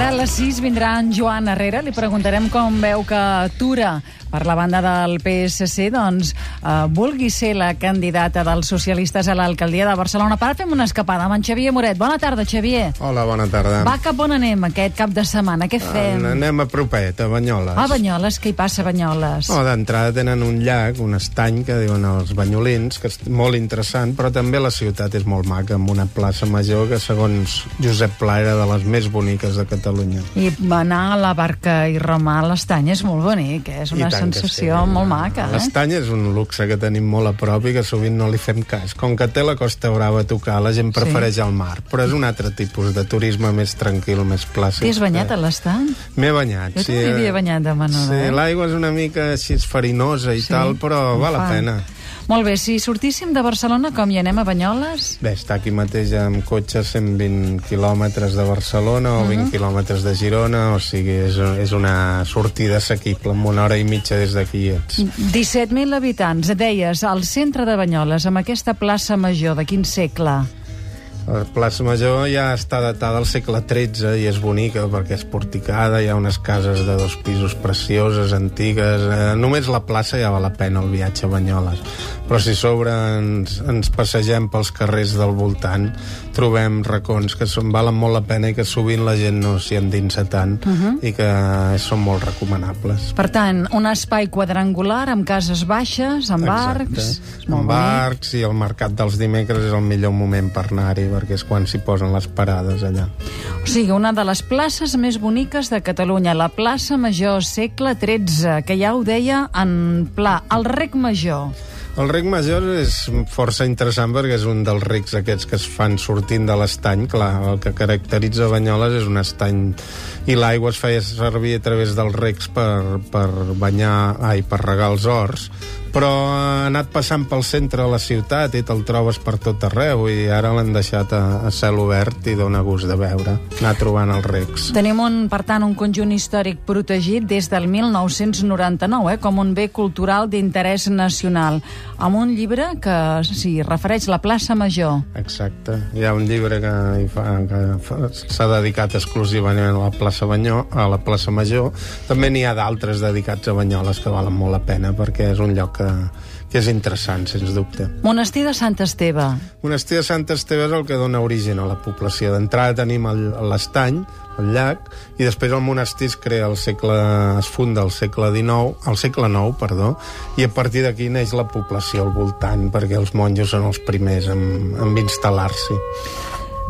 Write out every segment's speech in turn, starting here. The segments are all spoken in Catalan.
Ara a les 6 vindrà en Joan Herrera. Li preguntarem com veu que Tura, per la banda del PSC, doncs, eh, vulgui ser la candidata dels socialistes a l'alcaldia de Barcelona. Per fem una escapada amb en Xavier Moret. Bona tarda, Xavier. Hola, bona tarda. Va, cap on anem aquest cap de setmana? Què fem? An- Anem a propet, a Banyoles. A Banyoles, què hi passa a Banyoles? Oh, D'entrada tenen un llac, un estany, que diuen els banyolins, que és molt interessant, però també la ciutat és molt maca, amb una plaça major que, segons Josep Pla, era de les més boniques de Catalunya. I anar a la barca i remar a l'estany és molt bonic, eh? és una sensació sí. molt maca. Eh? L'estany és un luxe que tenim molt a prop i que sovint no li fem cas. Com que té la Costa Brava a tocar, la gent prefereix el mar, però és un altre tipus de turisme més tranquil, més plàcid. T'hi has banyat a l'estany? M'he banyat, Jo sí. també m'hi havia banyat de menor, Sí, eh? l'aigua és una mica així farinosa i Sí? tal, però val la pena. Molt bé, si sortíssim de Barcelona, com hi anem a Banyoles? Bé, està aquí mateix amb cotxe 120 quilòmetres de Barcelona o 20 quilòmetres de Girona, o sigui, és, és una sortida assequible, amb una hora i mitja des d'aquí ets. 17.000 habitants, deies, al centre de Banyoles, amb aquesta plaça major, de quin segle? La plaça Major ja està datada al segle XIII i és bonica perquè és porticada, hi ha unes cases de dos pisos precioses, antigues... Eh, només la plaça ja val la pena el viatge a Banyoles. Però si sobre ens, ens passegem pels carrers del voltant, trobem racons que són, valen molt la pena i que sovint la gent no s'hi endinsa tant i que són molt recomanables. Per tant, un espai quadrangular amb cases baixes, amb arcs... És molt Amb arcs i el mercat dels dimecres és el millor moment per anar-hi perquè és quan s'hi posen les parades allà. O sigui, una de les places més boniques de Catalunya, la plaça Major, segle XIII, que ja ho deia en pla, el rec major. El rec major és força interessant perquè és un dels recs aquests que es fan sortint de l'estany. Clar, el que caracteritza Banyoles és un estany i l'aigua es feia servir a través dels recs per, per banyar, ai, per regar els horts, però ha anat passant pel centre de la ciutat i te'l trobes per tot arreu i ara l'han deixat a, a cel obert i dona gust de veure, anar trobant els recs. Tenim, un, per tant, un conjunt històric protegit des del 1999, eh, com un bé cultural d'interès nacional, amb un llibre que s'hi refereix la plaça Major. Exacte. Hi ha un llibre que, que s'ha dedicat exclusivament a la plaça Banyó, a la plaça Major. També n'hi ha d'altres dedicats a Banyoles que valen molt la pena perquè és un lloc que, que és interessant, sens dubte. Monestir de Sant Esteve. Monestir de Sant Esteve és el que dona origen a la població. D'entrada tenim l'estany, el llac, i després el monestir es crea al segle... es funda al segle XIX, al segle IX, perdó, i a partir d'aquí neix la població al voltant, perquè els monjos són els primers en, en instal·lar-s'hi.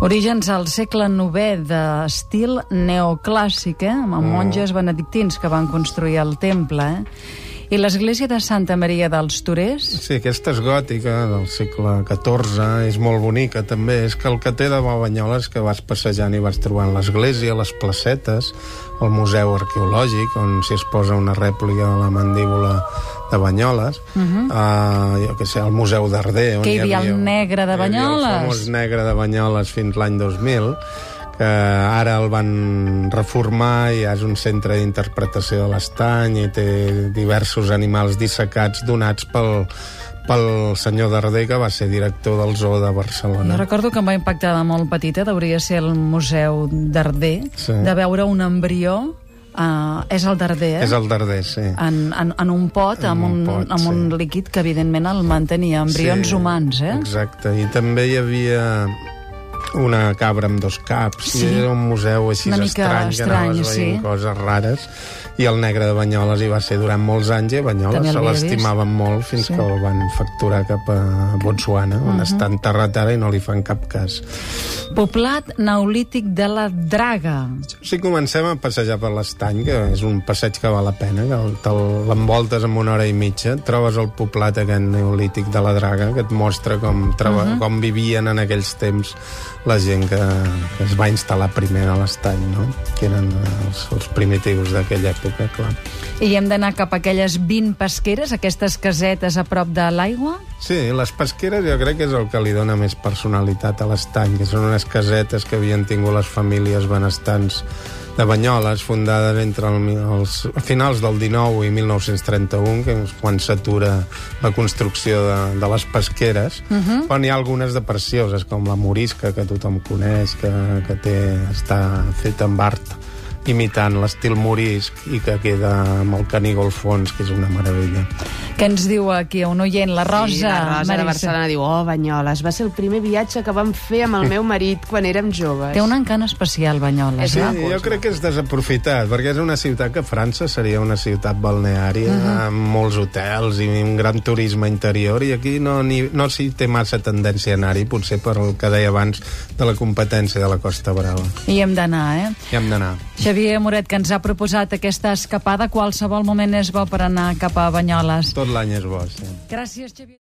Orígens al segle IX d'estil neoclàssic, eh? amb monges benedictins que van construir el temple. Eh? I l'església de Santa Maria dels Torers? Sí, aquesta és gòtica, del segle XIV, és molt bonica també. És que el que té de bo Banyoles que vas passejant i vas trobant l'església, les placetes, el museu arqueològic, on s'hi es posa una rèplica de la mandíbula de Banyoles, uh -huh. uh, jo què sé, el museu d'Arder, on Mhm. Que hi havia el negre de hi havia Banyoles. El famós negre de Banyoles fins l'any 2000, que ara el van reformar i és un centre d'interpretació de l'estany i té diversos animals dissecats donats pel, pel senyor Darder, que va ser director del Zoo de Jo Barcelona. recordo que em va impactar de molt petita, hauria de ser el Museu d'Arder, Sí. de veure un embrió, uh, és el d'Arder, eh? És el Darder, sí. en, en, en un pot, En amb un, un pot, amb un sí. líquid que evidentment el mantenia, embrions Sí, humans, eh? Exacte, i també hi havia una cabra amb dos caps Sí. i era un museu així Una mica estrany, que anaves estrany, veient sí. coses rares i el negre de Banyoles hi va ser durant molts anys i a Banyoles se l'estimaven molt fins Sí. que el van facturar cap a Botswana on està enterrat ara i no li fan cap cas Poblat neolític de la Draga. si comencem a passejar per l'estany que és un passeig que val la pena que l'envoltes en una hora i mitja trobes el poblat aquest neolític de la Draga que et mostra com, uh -huh. com vivien en aquells temps la gent que, que es va instal·lar primer a l'estany, no? que eren els, els primitius d'aquella època, clar. I hem d'anar cap a aquelles 20 pesqueres, aquestes casetes a prop de l'aigua? Sí, les pesqueres jo crec que és el que li dona més personalitat a l'estany, que són unes casetes que havien tingut les famílies benestants de Banyoles, fundades entre el, els finals del 19 i 1931, que és quan s'atura la construcció de, de les pesqueres, uh -huh. però n'hi ha algunes de precioses, com la Morisca, que tothom coneix, que, que té, està feta amb art imitant l'estil morisc i que queda amb el Canigó al fons, que és una meravella. Què ens diu aquí un oient, la Rosa? Sí, la Rosa de Marisa? Barcelona diu, oh, Banyoles, va ser el primer viatge que vam fer amb el meu marit quan érem joves. Té un encant especial, Banyoles, Sí, eh? jo crec que és desaprofitat, perquè és una ciutat que França seria una ciutat balneària, uh -huh. amb molts hotels i un gran turisme interior, i aquí no, ni, no s'hi té massa tendència a anar-hi, potser per el que deia abans de la competència de la Costa Brava. I hem d'anar, eh? Hi hem d'anar. Xavier Moret, que ens ha proposat aquesta escapada, qualsevol moment és bo per anar cap a Banyoles. Tot l'any és bo, sí. Gràcies, Xavier.